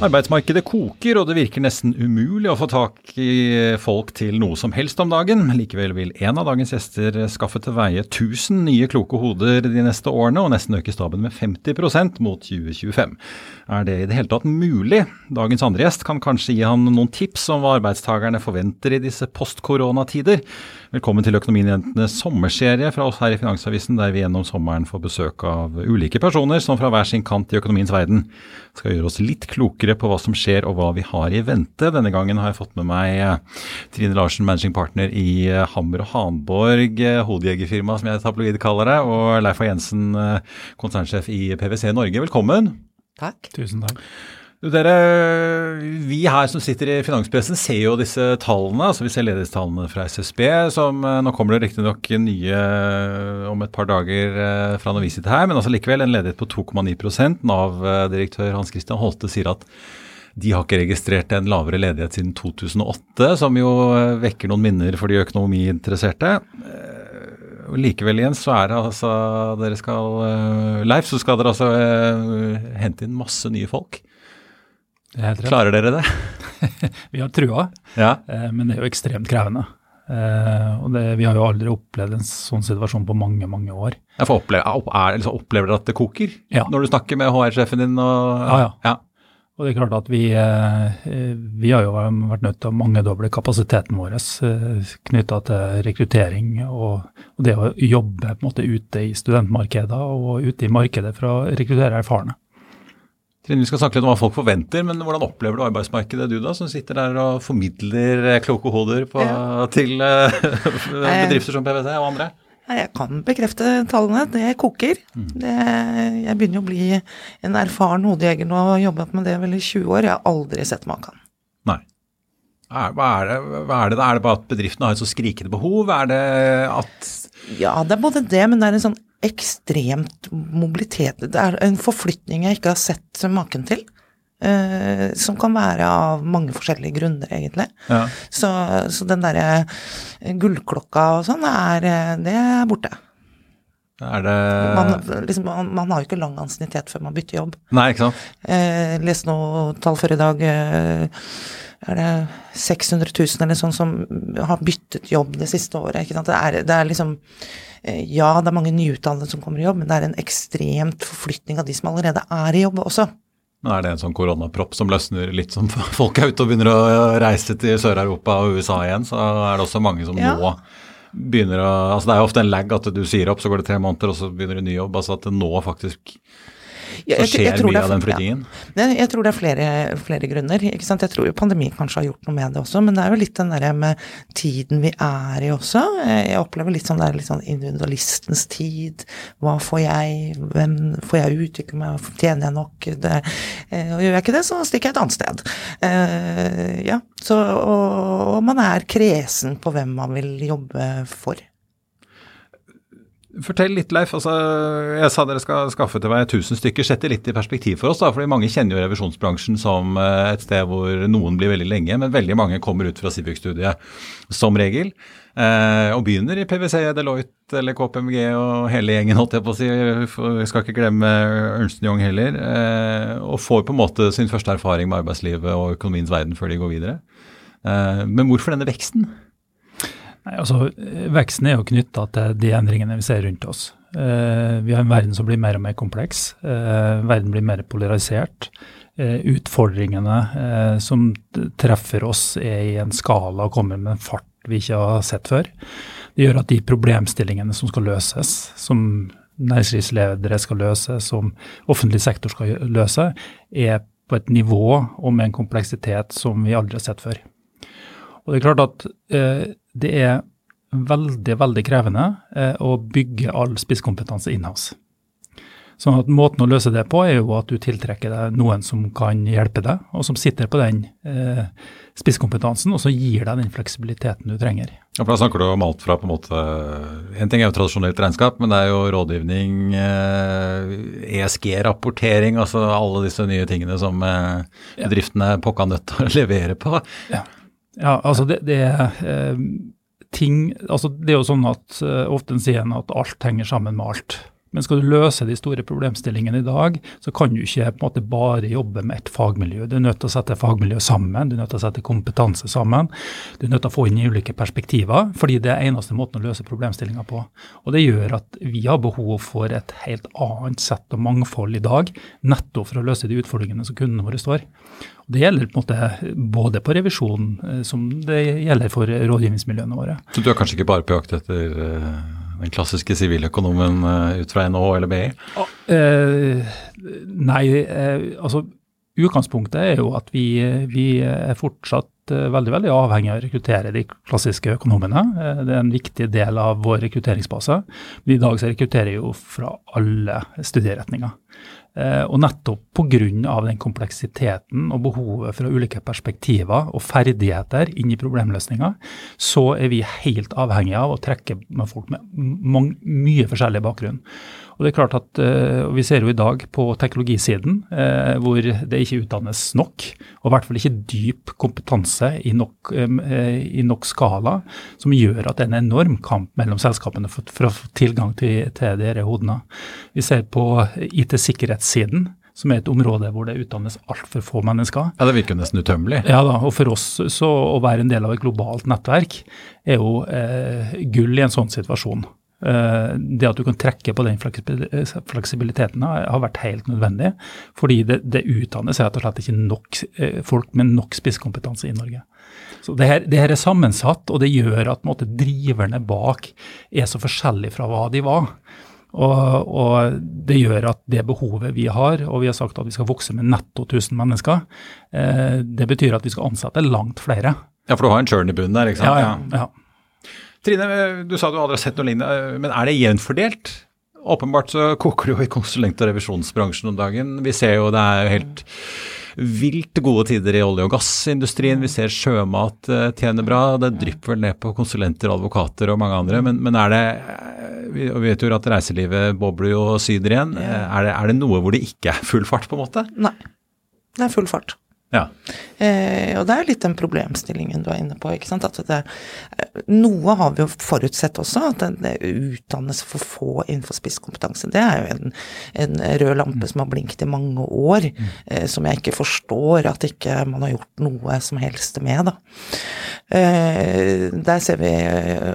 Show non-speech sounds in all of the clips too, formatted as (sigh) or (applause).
Arbeidsmarkedet koker, og det virker nesten umulig å få tak i folk til noe som helst om dagen. Likevel vil en av dagens gjester skaffe til veie 1000 nye kloke hoder de neste årene, og nesten øke staben med 50% mot 2025. Er det i det hele tatt mulig? Dagens andre gjest kan kanskje gi han noen tips om hva arbeidstakerne forventer i disse post-koronatider. Velkommen til Økonominyhentenes sommerserie fra oss her i Finansavisen, der vi gjennom sommeren får besøk av ulike personer som fra hver sin kant i økonomiens verden skal gjøre oss litt klokere på hva som skjer og hva vi har i vente. Denne gangen har jeg fått med meg eh, Trine Larsen, managing partner i eh, Hammer og Hanborg, eh, hodejegerfirma som jeg tabloid kaller det, og Leif A. Jensen, konsernsjef i PwC Norge. Velkommen. Takk. Tusen takk. Dere, Vi her som sitter i finanspressen ser jo disse tallene. altså Vi ser ledighetstallene fra SSB. som Nå kommer det riktignok nye om et par dager fra når vi sitter her, men altså likevel en ledighet på 2,9% Nav-direktør Hans Christian Holte sier at de har ikke registrert en lavere ledighet siden 2008, som jo vekker noen minner for de økonomiinteresserte. Likevel igjen så er det altså dere skal Leif, så skal dere altså hente inn masse nye folk. Klarer dere det? (laughs) vi har trua, ja. eh, men det er jo ekstremt krevende. Eh, og det, Vi har jo aldri opplevd en sånn situasjon på mange mange år. Jeg får oppleve, er, liksom, opplever dere at det koker Ja. når du snakker med HR-sjefen din? Og, Ja, ja. Og det er klart at vi, eh, vi har jo vært nødt til å mangedoble kapasiteten vår eh, knytta til rekruttering og, og det å jobbe på en måte ute i studentmarkedet og ute i markedet for å rekruttere erfarne. Trine, Vi skal snakke litt om hva folk forventer, men hvordan opplever du arbeidsmarkedet du da, som sitter der og formidler eh, kloke hoder på, til uh, (laughs) bedrifter som PwC og andre? Jeg kan bekrefte tallene. Det koker. Det, jeg begynner å bli en erfaren hodejeger nå og har jobbet med det vel i 20 år. Jeg har aldri sett maken. Nei. Hva, er det, hva er det? Er det bare at bedriftene har et så skrikende behov? Er det at Ja, det er både det, men det er en sånn ekstremt mobilitet. Det er en forflytning jeg ikke har sett maken til. Uh, som kan være av mange forskjellige grunner, egentlig. Ja. Så, så den derre gullklokka og sånn, eh, det er borte. Er det Man, liksom, man, man har jo ikke lang ansiennitet før man bytter jobb. Nei, ikke sant? Eh, leste noe tall før i dag. Eh, er det 600 000 eller sånn som har byttet jobb det siste året? Ikke sant? Det, er, det er liksom eh, Ja, det er mange nyutdannede som kommer i jobb, men det er en ekstremt forflytning av de som allerede er i jobb også. Men er det en sånn koronapropp som løsner litt som (laughs) folk er ute og begynner å reise til Sør-Europa og USA igjen, så er det også mange som Ja. nå begynner å Altså det er jo ofte en lag at du sier opp, så går det tre måneder, og så begynner du ny jobb. Altså at det nå faktisk så skjer mye er- av den flyttingen. Ja. jeg tror det er flere, flere grunner. Jeg tror jo pandemien kanskje har gjort noe med det også, men det er jo litt den derre med tiden vi er i også. Eh, Jeg opplever litt sånn det er litt sånn individualistens tid. Hva får jeg? Hvem får jeg utvikle meg? Tjener jeg nok? Det, eh, og gjør jeg ikke det, så stikker jeg et annet sted. Eh, ja, så, og, og man er kresen på hvem man vil jobbe for. Fortell litt, Leif. altså Jeg sa dere skal skaffe til meg 1000 stykker. Sett det litt i perspektiv for oss. da, fordi Mange kjenner jo revisjonsbransjen som eh, et sted hvor noen blir veldig lenge, men veldig mange kommer ut fra Civix-studiet som regel. Eh, og begynner i PwC, Deloitte eller KPMG og hele gjengen, holdt jeg på å si. Jeg skal ikke glemme Ernst Young heller. Eh, og får på en måte sin første erfaring med arbeidslivet og økonomiens verden før de går videre. Men hvorfor denne veksten? Nei, altså, Veksten er jo knytta til de endringene vi ser rundt oss. Eh, vi har en verden som blir mer og mer kompleks. Eh, verden blir mer polarisert. Eh, utfordringene som treffer oss er i en skala og kommer med en fart vi ikke har sett før. Det gjør at de problemstillingene som skal løses, som næringslivsledere skal løse, som offentlig sektor skal løse, er på et nivå og med en kompleksitet som vi aldri har sett før. Og Det er klart at det er veldig, veldig krevende eh, å bygge all spisskompetanse in-house. Sånn at Måten å løse det på er jo at du tiltrekker deg noen som kan hjelpe deg, og som sitter på den eh, spisskompetansen, og så gir deg den fleksibiliteten du trenger. Ja, for Da snakker du om alt fra på en måte En ting er jo tradisjonelt regnskap, men det er jo rådgivning, eh, ESG-rapportering, altså alle disse nye tingene som eh, bedriftene er pokka nødt til å (laughs) levere på. Ja, ja altså det, det er eh, ting altså Det er jo sånn at uh, ofte sier en at alt henger sammen med alt. Men skal du løse de store problemstillingene i dag, så kan du ikke på en måte bare jobbe med ett fagmiljø. Du er nødt til å sette fagmiljø sammen, du er nødt til å sette kompetanse sammen. Du er nødt til å få inn ulike perspektiver, fordi det er eneste måten å løse problemstillinga på. Og Det gjør at vi har behov for et helt annet sett og mangfold i dag, nettopp for å løse de utfordringene som kundene våre står. Og det gjelder på en måte både på revisjon eh, som det gjelder for rådgivningsmiljøene våre. Så du er kanskje ikke bare på jakt etter uh den klassiske siviløkonomen uh, ut fra NHO eller BI? Uh, nei, uh, altså utgangspunktet er jo at vi, vi er fortsatt veldig veldig avhengig av å rekruttere de klassiske økonomene. Det er en viktig del av vår rekrutteringsbase. Men i dag så rekrutterer vi jo fra alle studieretninger. Eh, og nettopp pga. den kompleksiteten og behovet fra ulike perspektiver og ferdigheter inn i problemløsninga, så er vi helt avhengige av å trekke med folk med mye forskjellig bakgrunn. Og det er klart at uh, Vi ser jo i dag på teknologisiden uh, hvor det ikke utdannes nok, og i hvert fall ikke dyp kompetanse i nok, um, uh, i nok skala, som gjør at det er en enorm kamp mellom selskapene for, for å få tilgang til, til disse hodene. Vi ser på IT-sikkerhetssiden som er et område hvor det utdannes altfor få mennesker. Ja, Det virker nesten utømmelig. Ja da, og For oss så å være en del av et globalt nettverk er jo eh, gull i en sånn situasjon. Eh, det at du kan trekke på den fleksibiliteten har vært helt nødvendig. Fordi det, det utdannes rett og slett ikke nok eh, folk med nok spisskompetanse i Norge. Så det her, det her, er sammensatt, og det gjør at måte, driverne bak er så forskjellige fra hva de var. Og, og, det gjør at det behovet vi har, og vi har sagt at vi skal vokse med netto 1000 mennesker, eh, det betyr at vi skal ansette langt flere. Ja, for du har en churn i bunnen der, ikke sant? Ja, ja. ja. Trine, du sa du aldri har sett noe lignende, men er det jevnt fordelt? Åpenbart så koker det jo i konsulent- og revisjonsbransjen om dagen. Vi ser jo det er helt vilt gode tider i olje- og gassindustrien. Vi ser sjømat uh, tjener bra. Det drypper vel ned på konsulenter, advokater og mange andre. Men, men er det Vi vet jo at reiselivet bobler jo syder igjen. Er det, er det noe hvor det ikke er full fart, på en måte? Nei. Det er full fart. Ja. Eh, og det er litt den problemstillingen du er inne på. ikke sant? At det, noe har vi jo forutsett også, at det, utdannes for få innenfor spisskompetanse. Det er jo en, en, rød lampe som har blinket i mange år, mm. eh, som jeg ikke forstår at ikke man har gjort noe som helst med. da. Eh, der ser vi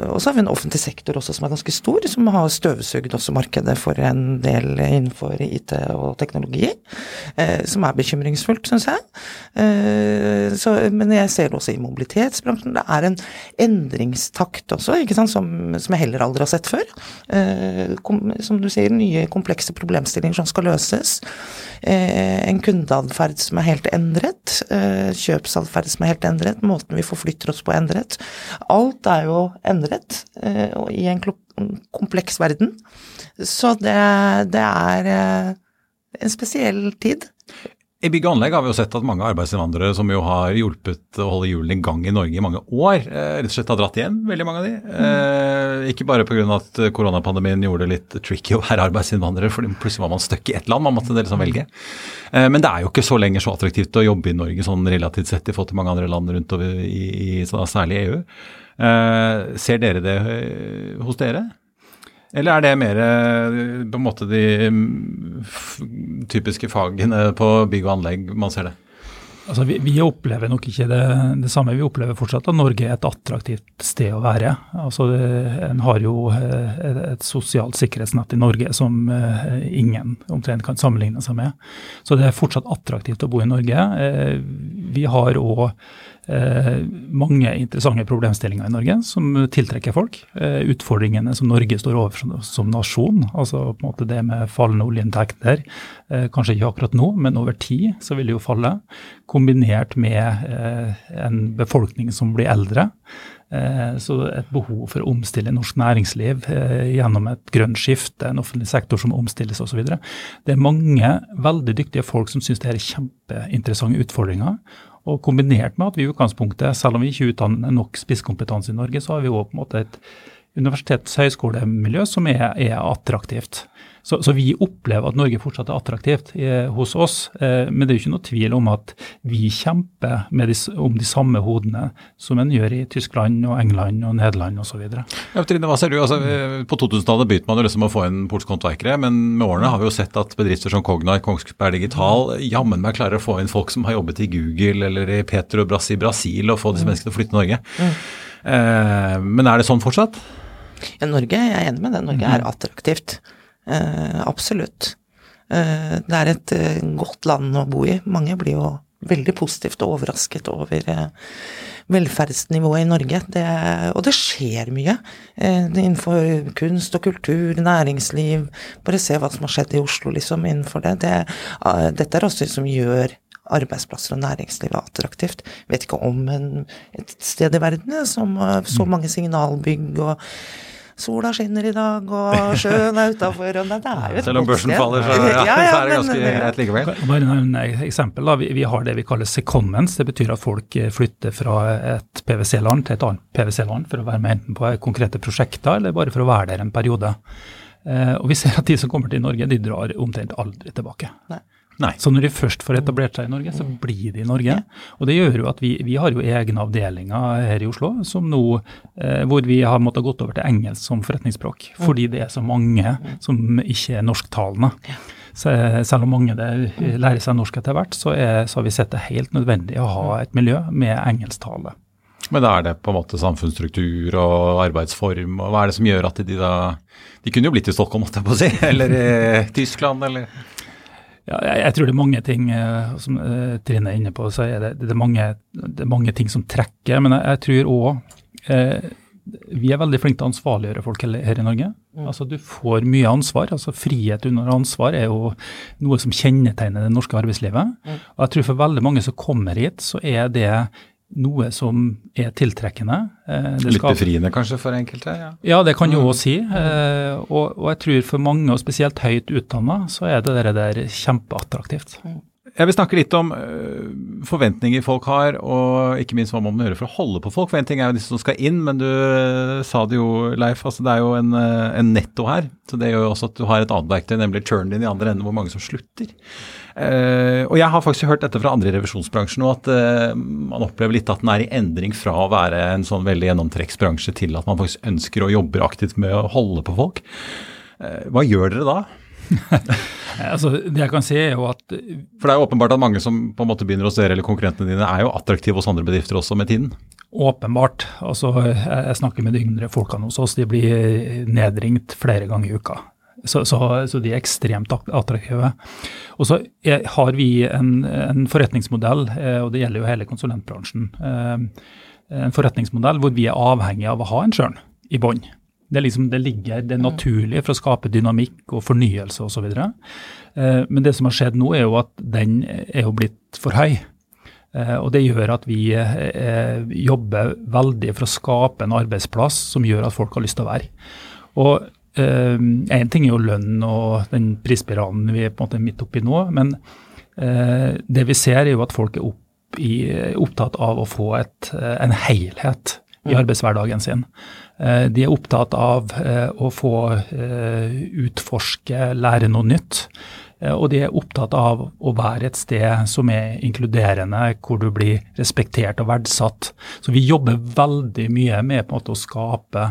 Og så har vi en offentlig sektor også som er ganske stor, som har støvsugd også markedet for en del innenfor IT og teknologi, eh, som er bekymringsfullt, syns jeg. Eh, så, men jeg ser det også i mobilitetsbransjen. Det er en endringstakt også, ikke sant, som, som jeg heller aldri har sett før. Eh, som du sier, nye komplekse problemstillinger som skal løses. Eh, en kundeatferd som er helt endret. Kjøpsatferd som er helt endret. Måten vi forflytter oss på er endret. Alt er jo endret i en kompleks verden. Så det, det er en spesiell tid. I bygg og anlegg har vi jo sett at mange arbeidsinnvandrere som jo har hjulpet å holde hjulene i gang i Norge i mange år, eh, rett og slett har dratt hjem, veldig mange av de. Eh, ikke bare pga. at koronapandemien gjorde det litt tricky å være arbeidsinnvandrer, for plutselig var man stuck i ett land, man måtte liksom velge. Eh, men det er jo ikke så lenger så attraktivt å jobbe i Norge sånn relativt sett i forhold til mange andre land rundt over i, i særlig EU. Eh, ser dere det eh, hos dere? Eller er det mer eh, på en måte de mm, typiske fagene på bygg og anlegg man ser det? Altså, vi, vi, opplever nok ikke det, det, samme. Vi opplever fortsatt at Norge er et attraktivt sted å være. Altså, det, En har jo eh, et, et, sosialt sikkerhetsnett i Norge som eh, ingen omtrent kan sammenligne seg med. Så det er fortsatt attraktivt å bo i Norge. Eh, vi har Eh, mange interessante problemstillinger i Norge som tiltrekker folk. Eh, utfordringene som Norge står overfor som, nasjon, altså på en måte det med fallende oljeinntekter, eh, kanskje ikke akkurat nå, men over tid så vil det jo falle. Kombinert med eh, en befolkning som blir eldre. Eh, så et behov for å omstille norsk næringsliv eh, gjennom et grønt skifte, en offentlig sektor som omstilles osv. Det er mange veldig dyktige folk som syns det er kjempeinteressante utfordringer. Og kombinert med at vi i utgangspunktet, selv om vi ikke utdanner nok spisskompetanse i Norge, så har vi jo på en måte et universitets- og høyskolemiljø som er, er attraktivt. Så, så, vi opplever at Norge fortsatt er attraktivt eh, hos oss. Eh, men det er jo ikke noe tvil om at vi kjemper de, om de samme hodene som en gjør i Tyskland og England og Nederland osv. Ja, Trine, hva ser du? Altså, eh, på 2000-tallet begynte man jo liksom å få inn polske håndverkere, men med årene har vi jo sett at bedrifter som Cognar, Kongsberg Digital jammen meg klarer å få inn folk som har jobbet i Google eller i Petrobras i Brasil, og få disse mm. menneskene til å flytte til Norge. Mm. Eh, men er det sånn fortsatt? Ja, Norge, jeg er enig med det. Norge er mm. attraktivt. Eh, absolutt. Eh, det er et eh, godt land å bo i. Mange blir jo veldig positivt overrasket over velferdsnivået i Norge. Det, og det skjer mye innenfor kunst og kultur, næringsliv. Bare se hva som har skjedd i Oslo, liksom, innenfor det. det dette er også det som gjør arbeidsplasser og næringsliv attraktivt. Vet ikke om en, et sted i verden som så mange signalbygg og sola skinner i dag, og (laughs) sjøen er utafor Selv om børsen faller, så, (laughs) ja, ja, så er det ganske greit likevel. Bare et eksempel. da. Vi, vi, har det vi kaller secondments. Det betyr at folk eh, flytter fra et PwC-land til et annet PwC-land for å være med enten på konkrete prosjekter eller bare for å være der en periode. Eh, og vi ser at de som kommer til Norge, de drar omtrent aldri tilbake. Nei. Nei. Så når de først får etablert seg i Norge, så blir de i Norge. Og det gjør jo at vi, vi har jo egne avdelinger her i Oslo som nå, eh, hvor vi har måttet gått over til engelsk som forretningsspråk. Fordi det er så mange som ikke er norsktalende. Så, selv om mange lærer seg norsk etter hvert, så, er, så har vi sett det helt nødvendig å ha et miljø med engelsktale. Men er det på en måte samfunnsstruktur og arbeidsform, og hva er det som gjør at de da De kunne jo blitt i Stockholm, måtte jeg på å si, (laughs) eller i Tyskland, eller ja, jeg, jeg, tror det er mange ting uh, som uh, Trine er inne på. så er det, det, er mange, det, er mange, ting som trekker. Men jeg, jeg tror òg uh, eh, vi er veldig flinke til å ansvarliggjøre folk her i Norge. Mm. Altså Du får mye ansvar. altså Frihet under ansvar er jo noe som kjennetegner det norske arbeidslivet. Mm. Og jeg tror For veldig mange som kommer hit, så er det noe som er tiltrekkende. Eh, Litt befriende kanskje for enkelte? Ja, ja det kan du òg mm. si. Eh, og, og, jeg tror for mange, og spesielt høyt utdanna, så er det der kjempeattraktivt. Mm. Jeg vil snakke litt om uh, forventninger folk har, og ikke minst hva man må gjøre for å holde på folk. For en ting er jo disse som skal inn, men du uh, sa det jo, Leif, altså det er jo en, uh, en, netto her. Så det gjør jo også at du har et annet verktøy, nemlig turn din i andre enden, hvor mange som slutter. og jeg har faktisk hørt dette fra andre i revisjonsbransjen òg, at man opplever litt at den er i endring fra å være en sånn veldig gjennomtrekksbransje til at man faktisk ønsker å jobbe aktivt med å holde på folk. hva gjør dere da? (laughs) altså, det jeg kan si er jo at For det er jo åpenbart at mange som på en måte begynner hos dere eller konkurrentene dine, er jo attraktive hos andre bedrifter også med tiden? Åpenbart. Altså, jeg snakker med de yngre folkene hos oss. De blir nedringt flere ganger i uka. Så, så, så, de er ekstremt attraktive. Og så har vi en, en, forretningsmodell, eh, og det gjelder jo hele konsulentbransjen, eh, en forretningsmodell hvor vi er avhengig av å ha en sjøl i bånn. Det, liksom, det ligger det naturlige for å skape dynamikk og fornyelse osv. Eh, men det som har skjedd nå, er jo at den er jo blitt for høy. Eh, og det gjør at vi eh, jobber veldig for å skape en arbeidsplass som gjør at folk har lyst til å være. Og Én eh, ting er jo lønn og den prisspiralen vi er på en måte midt oppi nå, men eh, det vi ser er jo at folk er opp i, opptatt av å få et, eh, en helhet i mm. arbeidshverdagen sin. Eh, de er opptatt av eh, å få eh, utforske, lære noe nytt. Og de er opptatt av å være et sted som er inkluderende, hvor du blir respektert og verdsatt. Så vi jobber veldig mye med å skape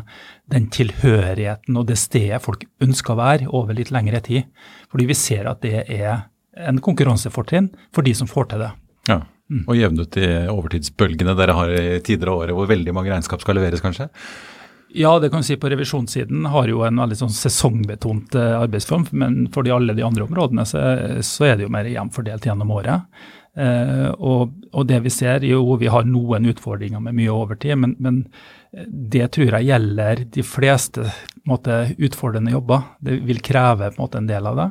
den tilhørigheten og det stedet folk ønsker å være over litt lengre tid. Fordi vi ser at det er en konkurransefortrinn for de som får til det. Ja. Og jevne ut de overtidsbølgene dere har i tider av året hvor veldig mange regnskap skal leveres, kanskje? Ja, det kan vi si på revisjonssiden har jo en veldig sånn sesongbetont eh, arbeidsform, men for de alle de andre områdene så, så er det jo mer jevnt gjennom året. Eh, og, og, det vi ser, jo vi har noen utfordringer med mye overtid, men, men det tror jeg gjelder de fleste måte, utfordrende jobber. Det vil kreve en, måte, en del av det.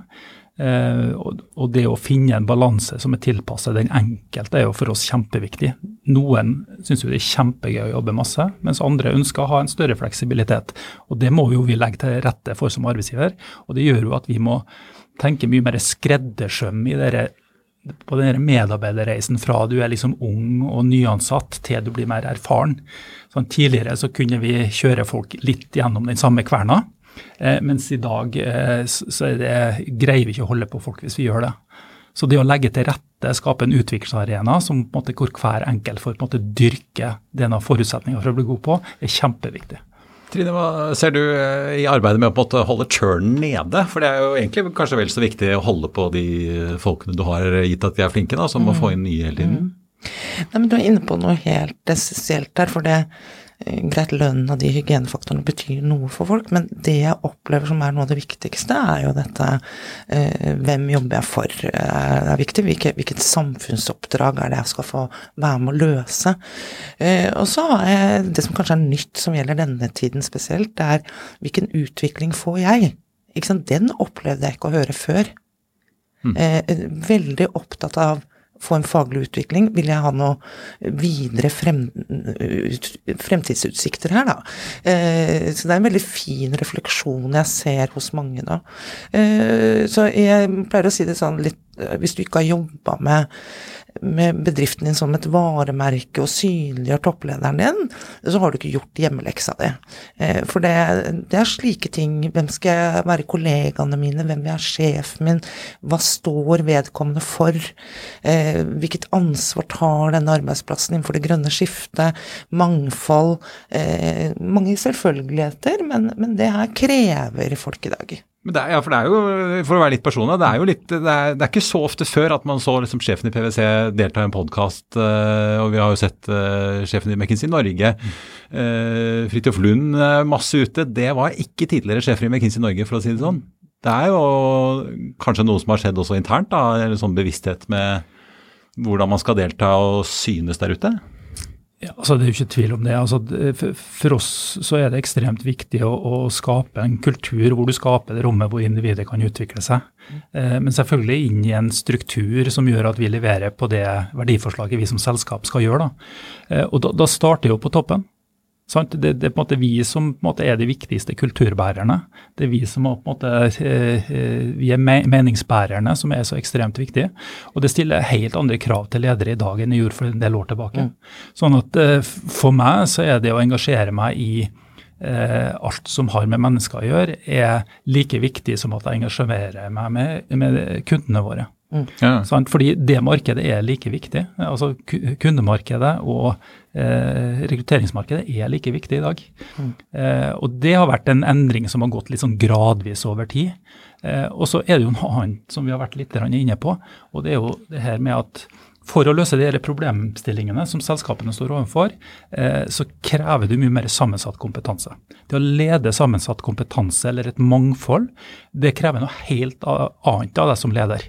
Eh, og, det å finne en balanse som er tilpasset den enkelte, er jo for oss kjempeviktig. Noen syns jo det er kjempegøy å jobbe masse, mens andre ønsker å ha en større fleksibilitet. Og Det må jo vi legge til rette for som arbeidsgiver. og Det gjør jo at vi må tenke mye mer skreddersøm i dere, på denne medarbeiderreisen fra du er liksom ung og nyansatt til du blir mer erfaren. Sånn, tidligere så kunne vi kjøre folk litt gjennom den samme kverna. Eh, mens i dag eh, så det, greier vi ikke å holde på folk hvis vi gjør det. Så det å legge til rette, skape en utviklingsarena som på en måte, hvor hver enkelt får på en måte dyrke denne forutsetninga for å bli god på, er kjempeviktig. Trine, hva ser du eh, i arbeidet med å på en måte holde churnen nede? For det er jo egentlig kanskje vel så viktig å holde på de folkene du har gitt at de er flinke, da, som må få inn nye hele tiden. Mm. Nei, men Du er inne på noe helt essensielt her. for det greit, lønnen og de hygienefaktorene betyr noe for folk, men det jeg opplever som er noe av det viktigste, er jo dette eh, hvem jobber jeg for? Eh, det er viktig. Hvilket, hvilket, samfunnsoppdrag er det jeg skal få være med å løse? Eh, og så har jeg det som kanskje er nytt som gjelder denne tiden spesielt, det er hvilken utvikling får jeg? Ikke sant? Den opplevde jeg ikke å høre før. Mm. Eh, veldig opptatt av få en faglig utvikling? Vil jeg ha noe videre frem, fremtidsutsikter her, da? Eh, så det er en veldig fin refleksjon jeg ser hos mange da. Eh, så jeg pleier å si det sånn litt eh, Hvis du ikke har jobba med med bedriften din som et varemerke og synliggjør topplederen din, så har du ikke gjort hjemmeleksa di. Eh, for det, det, er slike ting. Hvem skal jeg være kollegaene mine? Hvem vil være sjefen min? Hva står vedkommende for? Eh, hvilket ansvar tar denne arbeidsplassen innenfor det grønne skiftet? Mangfold. Eh, mange selvfølgeligheter, men, men det her krever folk i dag. Men det er, ja, for det er jo, for å være litt personlig, det er jo litt, det er, det er ikke så ofte før at man så liksom sjefen i PwC delta i en podkast, eh, og vi har jo sett uh, sjefen i McKinsey Norge, uh, Fridtjof Lund, masse ute. Det var ikke tidligere sjefer i McKinsey Norge, for å si det sånn. Det er jo kanskje noe som har skjedd også internt, da, eller sånn bevissthet med hvordan man skal delta og synes der ute? Ja, altså Det er jo ikke tvil om det. Altså, for oss så er det ekstremt viktig å, å, skape en kultur hvor du skaper det rommet hvor individet kan utvikle seg. Eh, men selvfølgelig inn i en struktur som gjør at vi leverer på det verdiforslaget vi som selskap skal gjøre. Da. Eh, og da, da starter jo på toppen. Det, det, er på en måte vi som måte er de viktigste kulturbærerne. Det er vi som på en måte, eh, eh, vi er meningsbærerne, som er så ekstremt viktige. Og det stiller helt andre krav til ledere i dag enn det gjorde for en del år tilbake. Mm. Sånn at eh, For meg så er det å engasjere meg i eh, alt som har med mennesker å gjøre, er like viktig som at jeg engasjerer meg med, med kundene våre. Mm. Ja. Fordi det markedet er like viktig. Altså Kundemarkedet og eh, rekrutteringsmarkedet er like viktig i dag. Mm. Eh, og det har vært en endring som har gått litt sånn gradvis over tid. Eh, og så er det jo noe annet som vi har vært litt inne på, og det er jo det her med at for å løse de problemstillingene som selskapene står overfor, eh, så krever du mye mer sammensatt kompetanse. Det å lede sammensatt kompetanse eller et mangfold, det krever noe helt annet av deg som leder.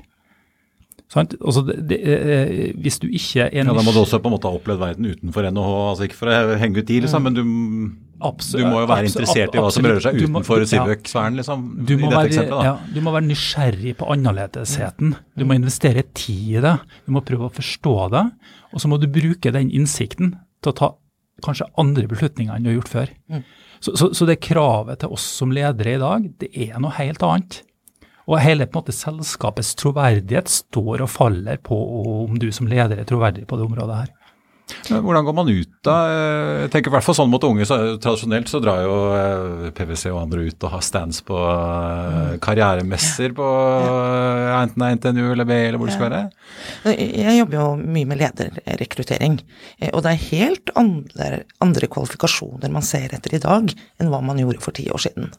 Altså, det, det, eh, hvis du ikke er ja, Da må du også på en måte ha opplevd verden utenfor NHH. altså Ikke for å henge ut de, liksom, mm. men du, absolutt, du må jo være interessert i hva som rører seg utenfor Sivøk-sfæren. Liksom, være, ja, du må være nysgjerrig på annerledesheten. Du må investere tid i det. Du må prøve å forstå det. Og så må du bruke den innsikten til å ta kanskje andre beslutninger enn du har gjort før. Mm. Så, så, så det kravet til oss som ledere i dag, det er noe helt annet. Og hele på en måte selskapets troverdighet står og faller på om du som leder er troverdig på det området her. Hvordan går man ut da? Jeg tenker i hvert fall sånn mot unge. så Tradisjonelt så drar jo eh, PwC og andre ut og har stands på eh, mm. karrieremesser på enten det er NTNU eller BI eller hvor det skal være. Jeg jobber jo mye med lederrekruttering, eh, og det er helt andre, andre, kvalifikasjoner man ser etter i dag enn hva man gjorde for ti år siden.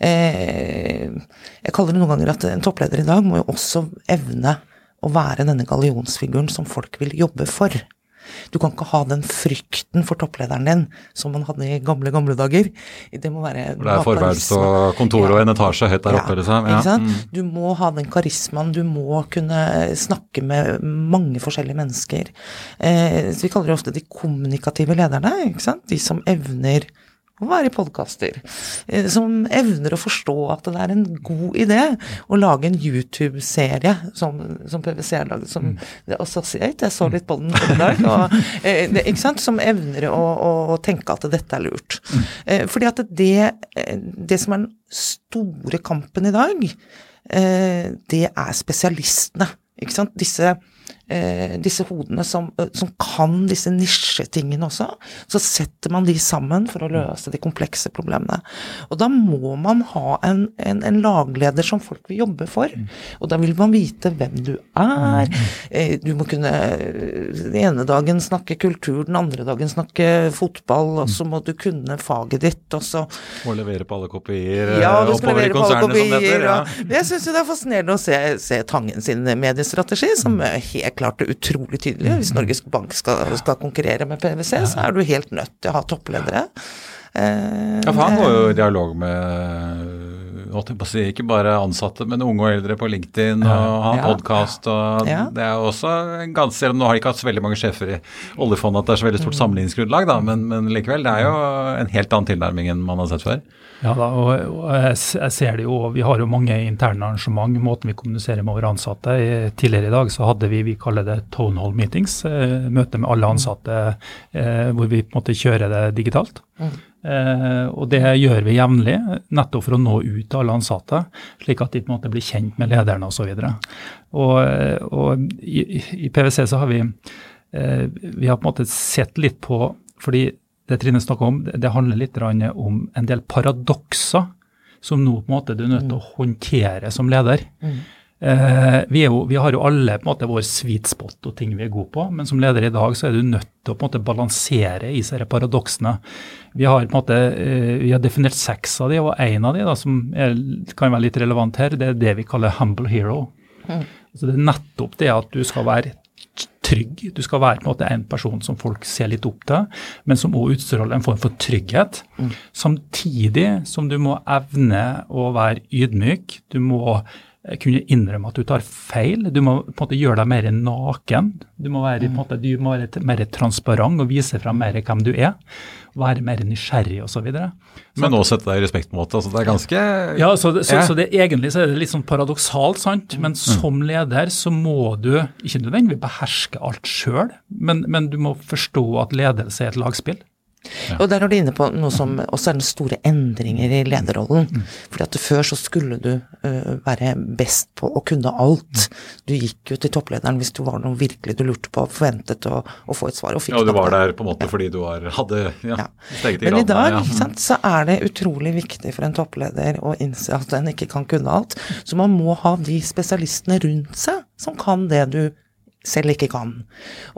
Jeg kaller det noen ganger at en toppleder i dag må jo også evne å være denne gallionsfiguren som folk vil jobbe for. Du kan ikke ha den frykten for topplederen din som man hadde i gamle, gamle dager. Det må være For det er forværelse og kontor og en etasje høyt der oppe, liksom. Ja, ikke sant? Du må ha den karismaen, du må kunne snakke med mange forskjellige mennesker. Eh, så vi kaller det ofte de kommunikative lederne, ikke sant? De som evner å være i podkaster. Eh, som evner å forstå at det er en god idé å lage en YouTube-serie som, som PwC har laget, som mm. Associate. Jeg så litt på den i dag. Og, eh, det, ikke sant? Som evner å, å, tenke at dette er lurt. Mm. Eh, fordi at det, det som er den store kampen i dag, det er spesialistene. Ikke sant? Disse disse hodene som, eh, som, kan disse nisjetingene også. Så setter man de sammen for å løse de komplekse problemene. Og da må man ha en, en, en lagleder som folk vil jobbe for. Og da vil man vite hvem du er. Eh, du må kunne den ene dagen snakke kultur, den andre dagen snakke fotball, og så må du kunne faget ditt, og så Må levere på alle kopier ja, du skal levere på alle kopier, ja. Jeg syns jo det er fascinerende å se, se Tangen sin mediestrategi, som helt klart og utrolig tydelig. Hvis Norges Bank skal, skal konkurrere med PwC, så er du helt nødt til å ha toppledere. Eh, ja, for han går jo i dialog med si, ikke bare ansatte, men unge og eldre på LinkedIn og har ja. podkast. ja. Det er også en ganske, Selv om nå har de ikke hatt så veldig mange sjefer i oljefondet at det er så veldig stort mm. sammenligningsgrunnlag, da, men, men, likevel, det er jo en helt annen tilnærming enn man har sett før. Ja da, og, og jeg, jeg, ser det jo, Vi har jo mange interne arrangement, måten vi kommuniserer med våre ansatte. Tidligere i dag så hadde vi vi kaller det town hall meetings, eh, møte med alle ansatte eh, hvor vi på en måte kjører det digitalt. Mm. Eh, og Det gjør vi jevnlig, nettopp for å nå ut til alle ansatte, slik at de på en måte blir kjent med lederne osv. Og, og i, i PwC så har vi, eh, vi har på en måte sett litt på fordi det Trine snakker om, det handler litt om en del paradokser som nå på en måte du er nødt til å håndtere som leder. Mm. Eh, vi, jo, vi, har jo alle på en måte vår sweet spot og ting vi er gode på, men som leder i dag så er du nødt til å på en måte balansere i disse paradoksene. Vi har på en måte, eh, vi har definert seks av de, og en av de da, som er, kan være litt relevant her, det er det vi kaller humble hero. Mm. Så det er nettopp det at du skal være trygg. Du skal være på en måte en person som folk ser litt opp til, men som også utstråler en form for trygghet. Mm. Samtidig som du må evne å være ydmyk. Du må kunne innrømme at du tar feil. Du må på en måte gjøre deg mer naken. Du må være, på en måte, du må være mer transparent og vise frem mer hvem du er være mer nysgjerrig osv. Men nå sette deg i måte, altså Det er ganske Ja, så, det, så, så det, egentlig så er det litt sånn paradoksalt, sant. Men mm. som leder så må du ikke nødvendigvis beherske alt sjøl, men, men du må forstå at ledelse er et lagspill. Ja. Og der er du inne på noe som også er den store endringer i lederrollen. Mm. Fordi at før så skulle du uh, være best på å kunne alt. Du gikk jo til topplederen hvis du var noe virkelig du lurte på, forventet å, å få et svar, og fikk det. Ja, du var der på en måte fordi du var, hadde ja, ja. steget i Men i dag ja. sant, så er det utrolig viktig for en toppleder å innse at en ikke kan kunne alt. Så man må ha de spesialistene rundt seg som kan det du selv ikke kan.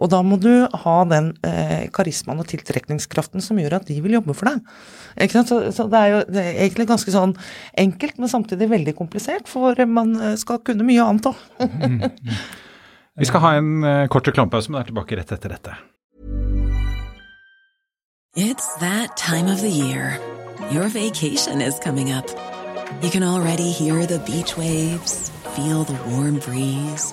Og da må du ha den eh, karismaen og tiltrekningskraften som gjør at de vil jobbe for deg. Så, så, det er jo det er egentlig ganske sånn enkelt, men samtidig veldig komplisert, for man eh, skal kunne mye annet òg. mm, (laughs) mm. Vi skal ha en eh, kort reklamepause, men er tilbake rett etter dette. It's that time of the year. Your vacation is coming up. You can already hear the beach waves, feel the warm breeze.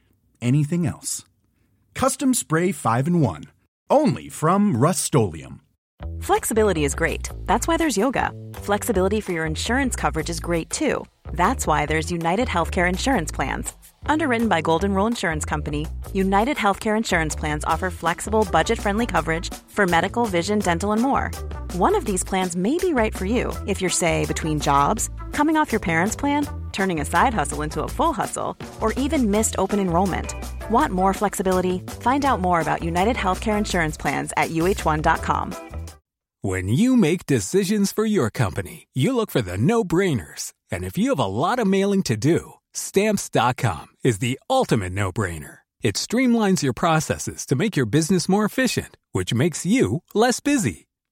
anything else. Custom Spray 5 in 1. Only from Rust Flexibility is great. That's why there's yoga. Flexibility for your insurance coverage is great too. That's why there's United Healthcare Insurance Plans. Underwritten by Golden Rule Insurance Company, United Healthcare Insurance Plans offer flexible, budget friendly coverage for medical, vision, dental, and more. One of these plans may be right for you if you're, say, between jobs, coming off your parents' plan, turning a side hustle into a full hustle, or even missed open enrollment. Want more flexibility? Find out more about United Healthcare Insurance Plans at uh1.com. When you make decisions for your company, you look for the no brainers. And if you have a lot of mailing to do, stamps.com is the ultimate no brainer. It streamlines your processes to make your business more efficient, which makes you less busy.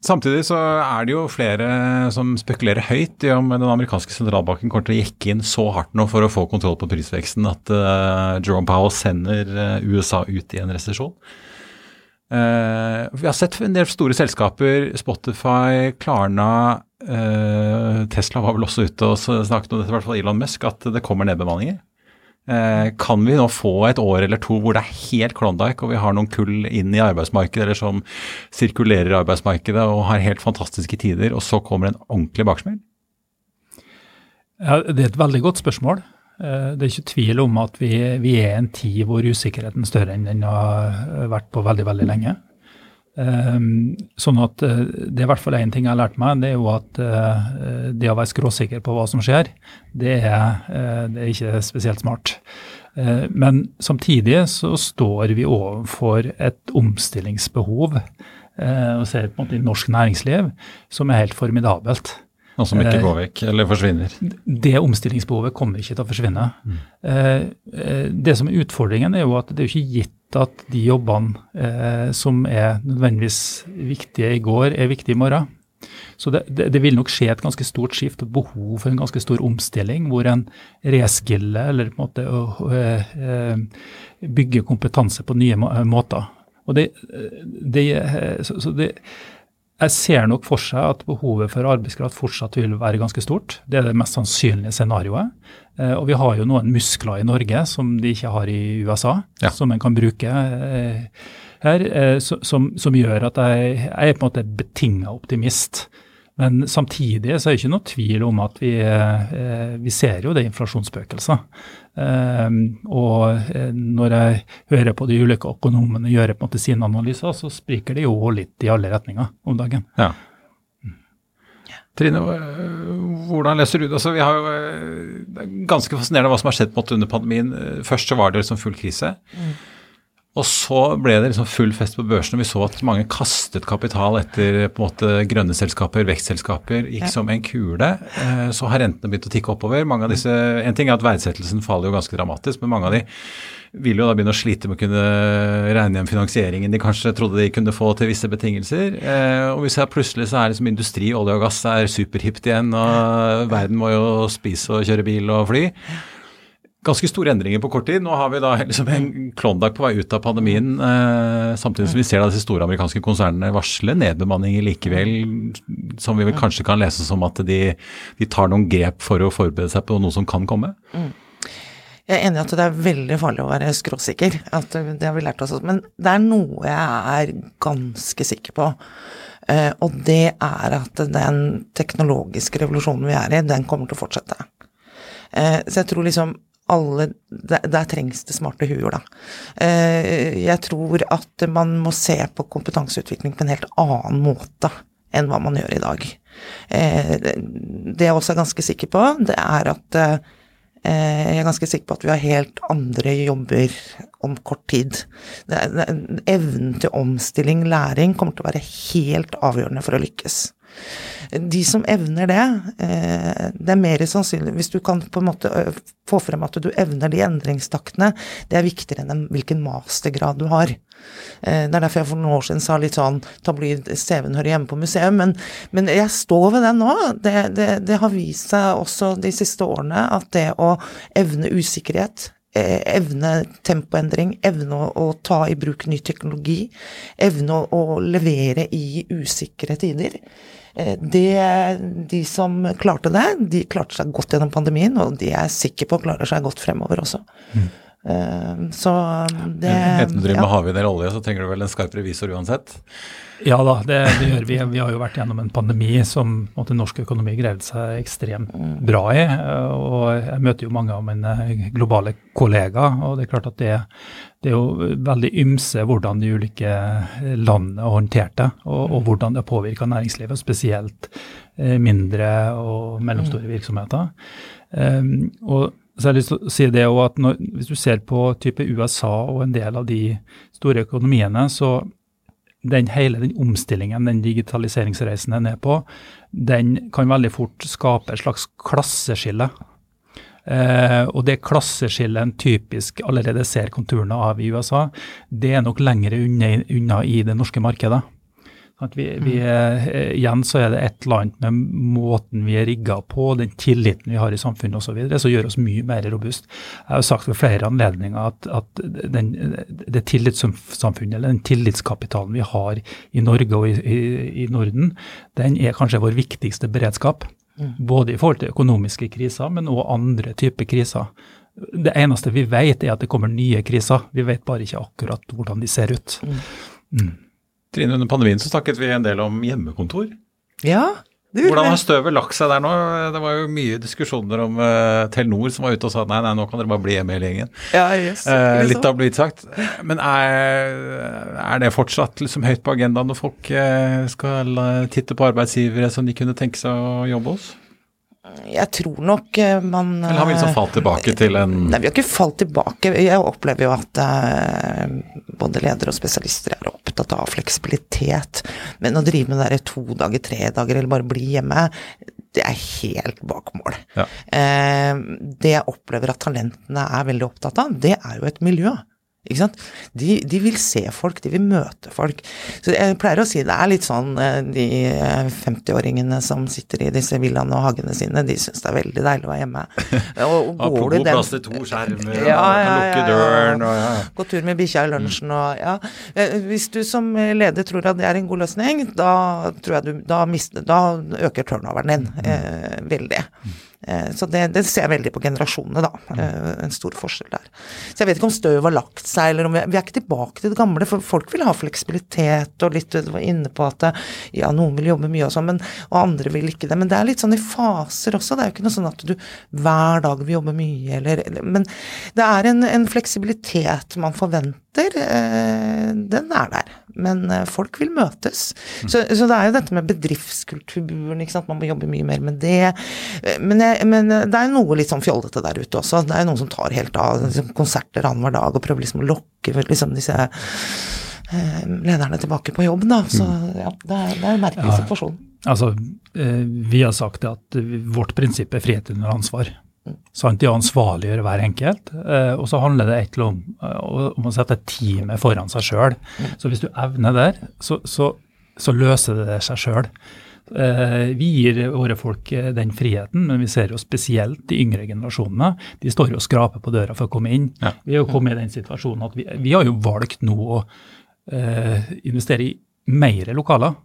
Samtidig så er det jo flere som spekulerer høyt i om den amerikanske sentralbanken kommer til å jekke inn så hardt nå for å få kontroll på prisveksten at uh, Jerome Powell sender uh, USA ut i en resesjon. Uh, vi har sett en del store selskaper, Spotify, Klarna, Tesla var vel også ute og snakket om dette, i hvert fall Elon Musk, at det kommer nedbemanninger. Eh, kan vi nå få et år eller to hvor det er helt Klondyke, og vi har noen kull inn i arbeidsmarkedet, eller som sirkulerer i arbeidsmarkedet og har helt fantastiske tider, og så kommer en ordentlig baksmell? Ja, Det er et veldig godt spørsmål. Eh, det er ikke tvil om at vi, vi er i en tid hvor usikkerheten er større enn den har vært på veldig, veldig lenge. Um, sånn at uh, Det er i hvert fall én ting jeg har lært meg, det er jo at uh, det å være skråsikker på hva som skjer, det er, uh, det er ikke spesielt smart. men samtidig så står vi overfor et omstillingsbehov og ser på en måte i norsk næringsliv som er helt formidabelt. Og som ikke går vekk eller forsvinner? Det omstillingsbehovet kommer ikke til å forsvinne. Mm. Det som er utfordringen, er jo at det er ikke gitt at de jobbene eh, som er nødvendigvis viktige i går, er viktige i morgen. Så det, det, det, vil nok skje et ganske stort skift og behov for en ganske stor omstilling, hvor en reskiller eller på en måte å, å, bygge kompetanse på nye måter. Og det, det, så, så det jeg ser nok for seg at behovet for arbeidskraft fortsatt vil være ganske stort. Det er det mest sannsynlige scenarioet. Eh, og vi har jo noen muskler i Norge som de ikke har i USA, ja. som en kan bruke eh, her. Eh, som, som, gjør at jeg, jeg er på en måte betinga optimist. Men samtidig så er det ikke noe tvil om at vi, vi ser jo det inflasjonsspøkelset. Og når jeg hører på de ulike økonomene gjøre på en måte sine analyser, så spriker det jo litt i alle retninger om dagen. Ja. Trine, hvordan leser du det? Altså, vi har jo, det er ganske fascinerende hva som har skjedd på under pandemien. Først så var det liksom full krise. Mm. Og så ble det liksom full fest på børsen, og vi så at mange kastet kapital etter på en måte grønne selskaper, vekstselskaper, gikk Ja. som en kule. Eh, Så har rentene begynt å tikke oppover. Mange av disse, En ting er at verdsettelsen faller jo ganske dramatisk, men mange av de vil jo da begynne å slite med å kunne regne hjem finansieringen de kanskje trodde de kunne få til visse betingelser. Eh, og vi ser plutselig så er liksom industri, olje og gass er superhipt igjen, og verden må jo spise og kjøre bil og fly ganske store endringer på kort tid. Nå har vi da (laughs) liksom en Klondyke på vei ut av pandemien, eh, samtidig som vi ser da disse store amerikanske konsernene varsle nedbemanninger likevel, som vi vel kanskje kan lese som at de, de tar noen grep for å forberede seg på noe som kan komme. Jeg er enig i at det er veldig farlig å være skråsikker, at det har vi lært oss. Men det er noe jeg er ganske sikker på. eh, Og det er at den teknologiske revolusjonen vi er i, den kommer til å fortsette. Eh, Så jeg tror liksom alle Der, der trengs det smarte huer, da. Eh, Jeg tror at man må se på kompetanseutvikling på en helt annen måte enn hva man gjør i dag. Eh, Det jeg også er ganske sikker på, det er at eh, jeg er ganske sikker på at vi har helt andre jobber om kort tid. Evnen til omstilling, læring, kommer til å være helt avgjørende for å lykkes. De som evner det, eh, det er mer sannsynlig Hvis du kan på en måte få frem at du evner de endringstaktene, det er viktigere enn hvilken mastergrad du har. Eh, Det er derfor jeg for noen år siden sa litt sånn tabloid CV-en hører hjemme på museum, men, men jeg står ved den nå. Det, det, det har vist seg også de siste årene at det å evne usikkerhet, eh, evne tempoendring, evne å, ta i bruk ny teknologi, evne å levere i usikre tider. Eh, Det, de som klarte det, de klarte seg godt gjennom pandemien, og de er sikre på klarer seg godt fremover også. Eh, Så det Enten du driver ja. med havvind eller olje, så trenger du vel en skarp revisor uansett. Ja da, det, det gjør vi. Vi har jo vært gjennom en pandemi som måte, norsk økonomi greide seg ekstremt bra i. eh, Og jeg møter jo mange av mine globale kollegaer, og det er klart at det, det er jo veldig ymse hvordan de ulike landene har håndtert det, og, og hvordan det har påvirka næringslivet, spesielt eh, mindre og mellomstore virksomheter. Um, og så har lyst til å si det også at når, Hvis du ser på type USA og en del av de store økonomiene, så den hele den omstillingen, den digitaliseringsreisen den er på, den kan veldig fort skape et slags klasseskille. Eh, og det klasseskillet en typisk allerede ser konturene av i USA, det er nok lenger unna, unna i det norske markedet. At vi, vi, eh, igjen så er det et eller annet med måten vi er rigga på, den tilliten vi har i samfunnet osv., som gjør oss mye mer robust. Jeg har sagt ved flere anledninger at, at den, det tillitssamfunnet, eller den tillitskapitalen vi har i Norge og i, i, i Norden, den er kanskje vår viktigste beredskap. Både i forhold til økonomiske kriser, men òg andre typer kriser. Det eneste vi vet, er at det kommer nye kriser. Vi vet bare ikke akkurat hvordan de ser ut. Mm. Trine, under pandemien så snakket vi en del om hjemmekontor. Ja, det Hvordan har støvet lagt seg der nå? Det var jo mye diskusjoner om uh, Telenor som var ute og sa nei, nei, nå kan dere bare bli hjemme hele gjengen. Ja, yes, liksom. litt av blitt sagt. Men er, er det fortsatt liksom høyt på agendaen når folk uh, skal titte på arbeidsgivere som de kunne tenke seg å jobbe hos? Jeg tror nok man Eller har vi liksom falt tilbake til en Nei, vi har ikke falt tilbake. Jeg opplever jo at både ledere og spesialister er opptatt av fleksibilitet. Men å drive med det der to dager, tre dager, eller bare bli hjemme, det er helt bak mål. Ja. Eh, det jeg opplever at talentene er veldig opptatt av, det er jo et miljø. Ikke sant? De, de vil se folk, de vil møte folk. Så jeg pleier å si det er litt sånn eh, de eh, 50-åringene som sitter i disse villaene og hagene sine, de syns det er veldig deilig å være hjemme. Og, (laughs) og går den plass til to skjermer, Ja, ja, ja, lukke døren og ja. Gå tur med bikkja i lunsjen og ja. Eh, Hvis du som leder tror at det er en god løsning, da tror jeg du Da, mister, da øker turnoveren din eh, veldig. Eh, Så det, det ser jeg veldig på generasjonene, da. Eh, En stor forskjell der. Så jeg vet ikke om støvet har lagt seg, eller om vi, vi er ikke tilbake til det gamle. For folk vil ha fleksibilitet og litt Du var inne på at eh, ja, noen vil jobbe mye og sånn, og andre vil ikke det. Men det er litt sånn i faser også. Det er jo ikke noe sånn at du hver dag vil jobbe mye, eller Men det er en, en fleksibilitet man forventer. Den er der. Men eh, folk vil møtes. Så, så det er jo dette med bedriftskulturen, ikke sant. Man må jobbe mye mer med det. Eh, Men, jeg, men eh, det er noe litt sånn fjollete der ute også. Det er jo noen som tar helt av liksom, konserter annenhver dag og prøver liksom å lokke liksom disse eh, lederne tilbake på jobb, da. Så ja, det er, det er en merkelig Ja. situasjon. Altså, vi har sagt at vårt prinsipp er frihet under ansvar. Sant? De ansvarliggjør hver enkelt. Eh, og så handler det egentlig om, eh, om å sette teamet foran seg sjøl. Så hvis du evner der, så, så, så løser det seg sjøl. Eh, vi gir våre folk den friheten, men vi ser jo spesielt de yngre generasjonene. De står jo og skraper på døra for å komme inn. Ja. Vi er jo kommet i den situasjonen at vi, vi har jo valgt nå å eh, investere i mer lokaler.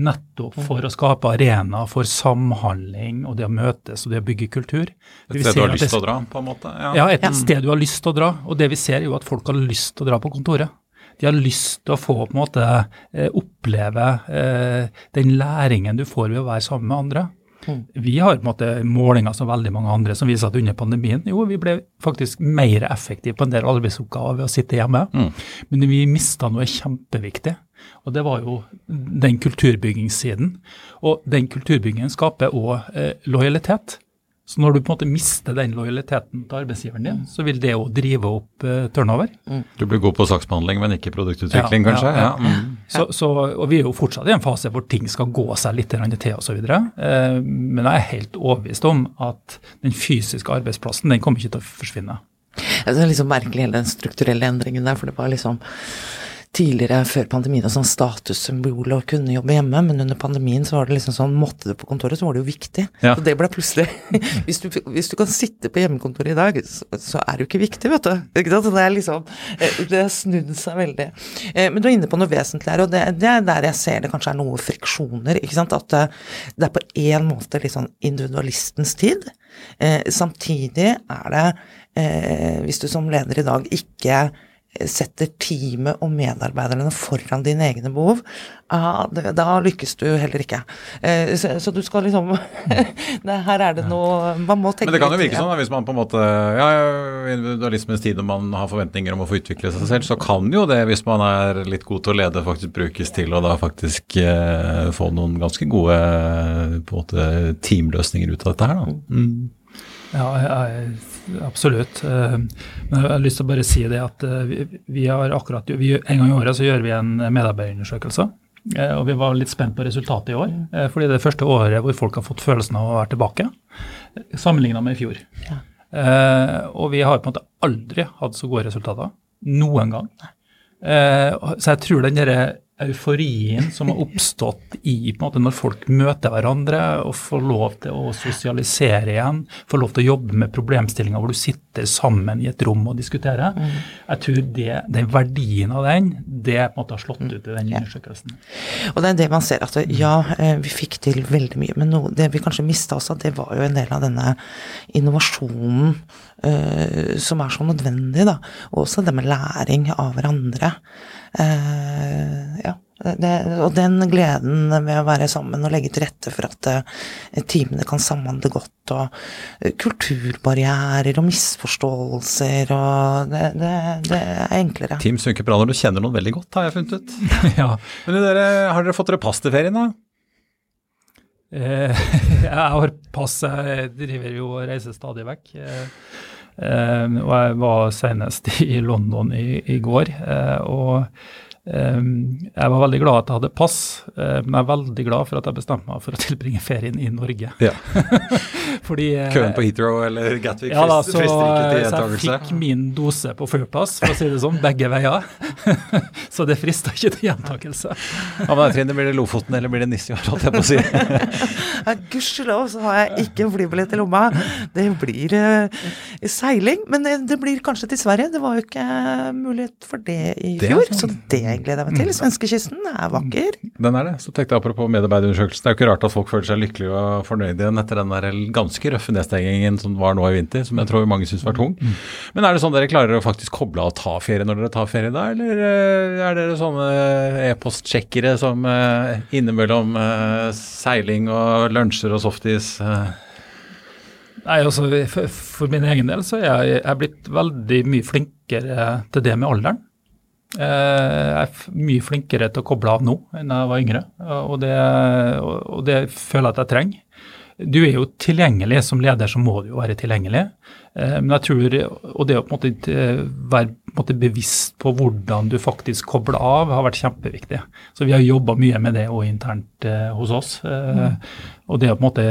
Nettopp for å skape arena for samhandling og det å møtes og det å bygge kultur. Et sted du har lyst til å dra, på en måte? Ja, et sted du har lyst til å dra. Og det vi ser er jo at folk har lyst til å dra på kontoret. De har lyst til å få på en måte eh, oppleve eh, den læringen du får ved å være sammen med andre. Vi har på en måte målinger som veldig mange andre som viser at under pandemien jo, vi ble faktisk mer effektive på en del arbeidsoppgaver ved å sitte hjemme. Men vi mista noe kjempeviktig, og det var jo den kulturbyggingssiden. Og den kulturbyggingen skaper òg eh, lojalitet. Så når du på en måte mister den lojaliteten til arbeidsgiveren din, så vil det jo drive opp uh, turnover. Du blir god på saksbehandling, men ikke produktutvikling, Ja, kanskje? ja, ja. Mm. Så, så, og vi er jo fortsatt i en fase hvor ting skal gå seg litt grann til osv. Uh, men jeg er helt overbevist om at den fysiske arbeidsplassen den kommer ikke til å forsvinne. Det er liksom merkelig hele den strukturelle endringen der, for det var liksom tidligere, før pandemien, et sånn statussymbol å kunne jobbe hjemme, men under pandemien så var det liksom sånn, måtte du på kontoret, så var det jo viktig. Ja. Så det ble plutselig (laughs) hvis, du, hvis du kan sitte på hjemmekontoret i dag, så, så er det jo ikke viktig, vet du. Ikke det er liksom eh, Det har snudd seg veldig. Eh, Men du er inne på noe vesentlig her, og det, det er der jeg ser det kanskje er noe friksjoner, ikke sant. At det, det er på en måte litt sånn individualistens tid. Eh, samtidig er det, eh, hvis du som leder i dag ikke setter teamet og medarbeiderne foran dine egne behov, ah, da lykkes du heller ikke. Eh, så, du skal liksom (laughs) Her er det noe Man må tenke Men det kan jo virke sånn, hvis man på en måte Ja, individualismens tid og man har forventninger om å få utvikle seg selv, så kan jo det, hvis man er litt god til å lede, faktisk brukes til å da faktisk eh, få noen ganske gode på en måte teamløsninger ut av dette her, da. Mm. Ja, jeg, absolutt. Eh, Men jeg har lyst til å bare si det at eh, vi, har akkurat vi, En gang i året så gjør vi en medarbeiderundersøkelse. eh, Og vi var litt spent på resultatet i år. Fordi det er det første året hvor folk har fått følelsen av å være tilbake, sammenligna med i fjor. Ja. Og vi har på en måte aldri hatt så gode resultater. Noen gang. Så jeg tror den derre euforien som har oppstått i på en måte når folk møter hverandre og får lov til å sosialisere igjen, får lov til å jobbe med problemstillinger hvor du sitter sammen i et rom og diskuterer, jeg tror det, den verdien av den, det på en måte har slått ut i den undersøkelsen. Og det er det man ser at ja, eh, vi fikk til veldig mye, men noe, det vi kanskje mista også, det var jo en del av denne innovasjonen uh, som er så nødvendig, da. Og også det med læring av hverandre. Eh, ja. Det, og den gleden med å være sammen og legge til rette for at eh, teamene kan samhandle godt, og eh, kulturbarrierer og misforståelser og det, det, det er enklere. Team funker bra når du kjenner noen veldig godt, har jeg funnet ut. (laughs) ja. Men dere, har dere fått dere pass til ferien, da? Eh, (laughs) jeg har pass, jeg driver jo og reiser stadig vekk. Eh, og jeg var senest i London i, i går. Eh, og jeg var veldig glad at jeg hadde pass, eh, men jeg er veldig glad for at jeg bestemte meg for å tilbringe ferien i Norge. Ja. (laughs) Fordi eh, Køen på Heathrow eller Gatwick ja, da, så, frister ikke til så jeg fikk min dose på flyplass, for å si det sånn, begge veier. (laughs) så det frista ikke til gjentakelse. Ja, men Trine? Blir det Lofoten eller blir det Nisjø, holdt jeg på å si? (laughs) Ja, Gudskjelov så har jeg ikke en flybillett i lomma. Det blir uh, seiling, men det, det blir kanskje til Sverige. Det var jo ikke mulighet for det i Det er fjor, sant. så det gleder jeg meg til. Svenskekysten er vakker. Den er det. Så tenkte jeg apropos medarbeiderundersøkelsen. Det er jo ikke rart at folk føler seg lykkelige og fornøyde igjen etter den der ganske røffe nedstengingen som var nå i vinter, som jeg tror mange syns var tung. Men er det sånn dere klarer å faktisk koble av og ta ferie når dere tar ferie da, eller eh, er dere sånne e-postsjekkere som eh, innimellom eh, seiling og lunsjer og softis Nei, altså for, for min egen del så er jeg, jeg er blitt veldig mye flinkere til det med alderen. Eh, jeg er mye flinkere til å koble av nå enn jeg var yngre, og det, og det føler jeg at jeg trenger. Du er jo tilgjengelig. Som leder så må du jo være tilgjengelig. Eh, men jeg tror, Og det å på en måte være på en måte bevisst på hvordan du faktisk kobler av, har vært kjempeviktig. Så vi har jobba mye med det òg internt hos oss. Mm. Og det å på en måte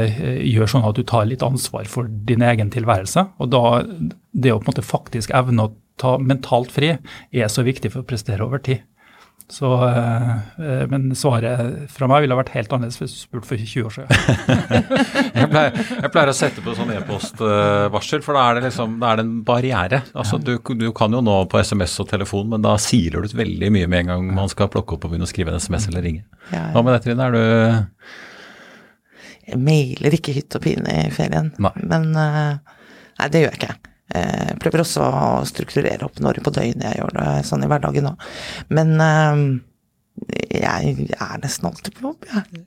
gjøre sånn at du tar litt ansvar for din egen tilværelse. Og da det å på en måte faktisk evne å ta mentalt fri er så viktig for å prestere over tid. Så, øh, men svaret fra meg ville vært helt annerledes hvis du spurte for 20 år siden. (laughs) jeg, pleier, jeg, pleier, å sette på sånn e-postvarsel, for da er det liksom, da er det en barriere. Altså, du, du, kan jo nå på SMS og telefon, men da siler du ut veldig mye med en gang man skal plukke opp og begynne å skrive en SMS eller ringe. Hva med deg, Trine? Er du Jeg mailer ikke hytt og pine i ferien, nei. men uh, nei, det gjør jeg ikke. Jeg eh, prøver også å strukturere opp når på døgnet jeg gjør det sånn i hverdagen òg. Men eh, jeg er nesten alltid på jobb, jeg.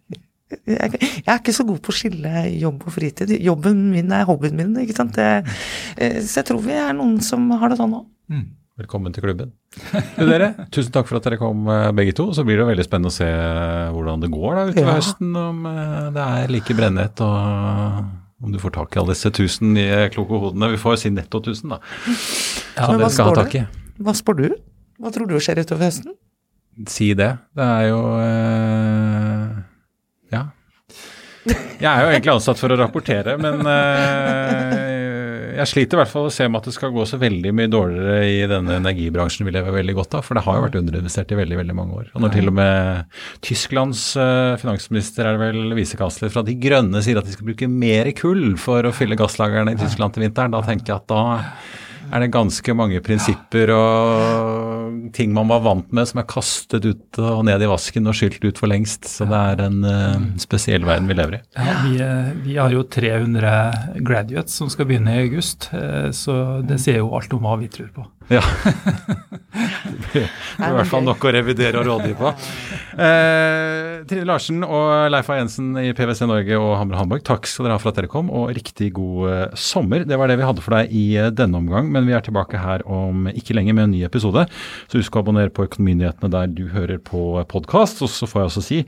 Jeg, er ikke så god på å skille jobb og fritid. Jobben min er hobbyen min, ikke sant. Det, eh, så jeg tror vi er noen som har det sånn òg. Mm. Velkommen til klubben. (laughs) Du dere, tusen takk for at dere kom begge to. Så blir det veldig spennende å se hvordan det går da utover ja. høsten. Om det er like brennhett og om du får tak i alle disse tusen nye kloke hodene. Vi får si netto tusen, da. Ja, Men hva spår, i. hva spår du? Hva tror du skjer utover høsten? Si det. Det er jo øh, Ja. Jeg er jo egentlig ansatt for å rapportere, men øh, jeg sliter i hvert fall å se med at det skal gå så veldig mye dårligere i denne energibransjen vi lever veldig godt av, for det har jo vært underinvestert i veldig veldig mange år. Og når til og med Tysklands uh, finansminister, er det vel visekansler fra De Grønne, sier at de skal bruke mer kull for å fylle gasslagrene i Tyskland til vinteren, da tenker jeg at da er det ganske mange prinsipper og ting man var vant med som er kastet ut og ned i vasken og skylt ut for lengst. Så det er en uh, spesiell verden vi lever i. Ja, vi, eh, vi, har jo 300 graduates som skal begynne i august, uh, så det sier jo alt om hva vi tror på. Ja. (laughs) Det blir i hvert fall nok å revidere og rådgi på. Eh, Trine Larsen og Leif A. Jensen i PwC Norge og Hamre Hamburg, takk skal dere ha for at dere kom, og riktig god eh, sommer. Det var det vi hadde for deg i eh, denne omgang, men vi er tilbake her om ikke lenge med en ny episode. Så husk å abonnere på Økonominyhetene der du hører på podkast. Og så får jeg også si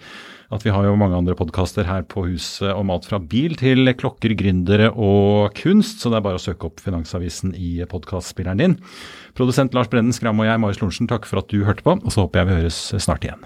at vi har jo mange andre podkaster her på huset om alt fra bil til klokker, gründere og kunst, så det er bare å søke opp Finansavisen i podkastspilleren din. Produsent Lars Brennen Skram og jeg, Marius Lorentzen, takk for at du hørte på, og så håper jeg vi høres snart igjen.